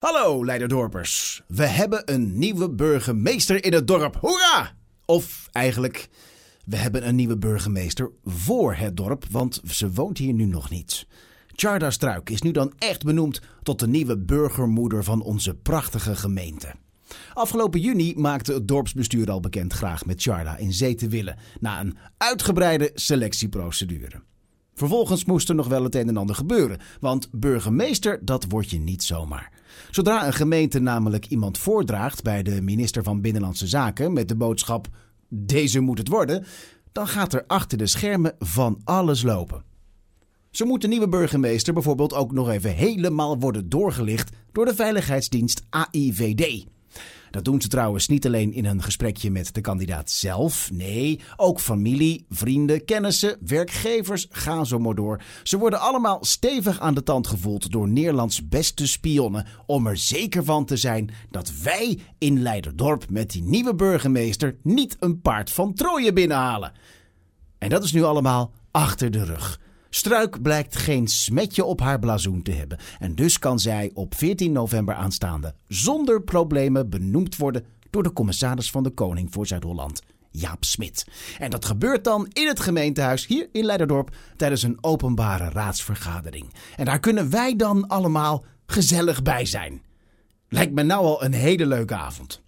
Hallo Leiderdorpers. We hebben een nieuwe burgemeester in het dorp. Hoera! Of eigenlijk, we hebben een nieuwe burgemeester voor het dorp, want ze woont hier nu nog niet. Charda Struik is nu dan echt benoemd tot de nieuwe burgermoeder van onze prachtige gemeente. Afgelopen juni maakte het dorpsbestuur al bekend graag met Charda in zee te willen, na een uitgebreide selectieprocedure. Vervolgens moest er nog wel het een en ander gebeuren, want burgemeester dat word je niet zomaar. Zodra een gemeente namelijk iemand voordraagt bij de minister van Binnenlandse Zaken met de boodschap: deze moet het worden, dan gaat er achter de schermen van alles lopen. Zo moet de nieuwe burgemeester bijvoorbeeld ook nog even helemaal worden doorgelicht door de veiligheidsdienst AIVD. Dat doen ze trouwens niet alleen in een gesprekje met de kandidaat zelf. Nee, ook familie, vrienden, kennissen, werkgevers, gaan zo maar door. Ze worden allemaal stevig aan de tand gevoeld door Nederlands beste spionnen. Om er zeker van te zijn dat wij in Leiderdorp met die nieuwe burgemeester niet een paard van Troje binnenhalen. En dat is nu allemaal achter de rug. Struik blijkt geen smetje op haar blazoen te hebben. En dus kan zij op 14 november aanstaande zonder problemen benoemd worden door de commissaris van de Koning voor Zuid-Holland, Jaap Smit. En dat gebeurt dan in het gemeentehuis hier in Leiderdorp tijdens een openbare raadsvergadering. En daar kunnen wij dan allemaal gezellig bij zijn. Lijkt me nou al een hele leuke avond.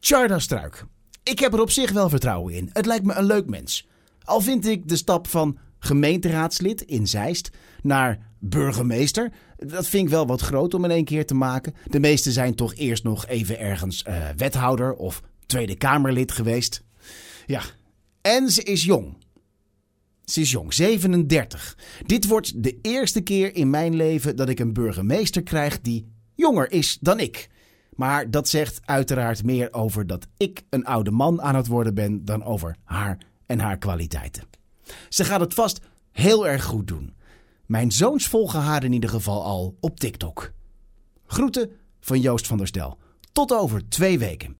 Charda Struik. Ik heb er op zich wel vertrouwen in. Het lijkt me een leuk mens. Al vind ik de stap van gemeenteraadslid in Zeist naar burgemeester. Dat vind ik wel wat groot om in één keer te maken. De meeste zijn toch eerst nog even ergens uh, wethouder of Tweede Kamerlid geweest. Ja, en ze is jong. Ze is jong, 37. Dit wordt de eerste keer in mijn leven dat ik een burgemeester krijg die jonger is dan ik. Maar dat zegt uiteraard meer over dat ik een oude man aan het worden ben dan over haar en haar kwaliteiten. Ze gaat het vast heel erg goed doen. Mijn zoons volgen haar in ieder geval al op TikTok. Groeten van Joost van der Stel. Tot over twee weken.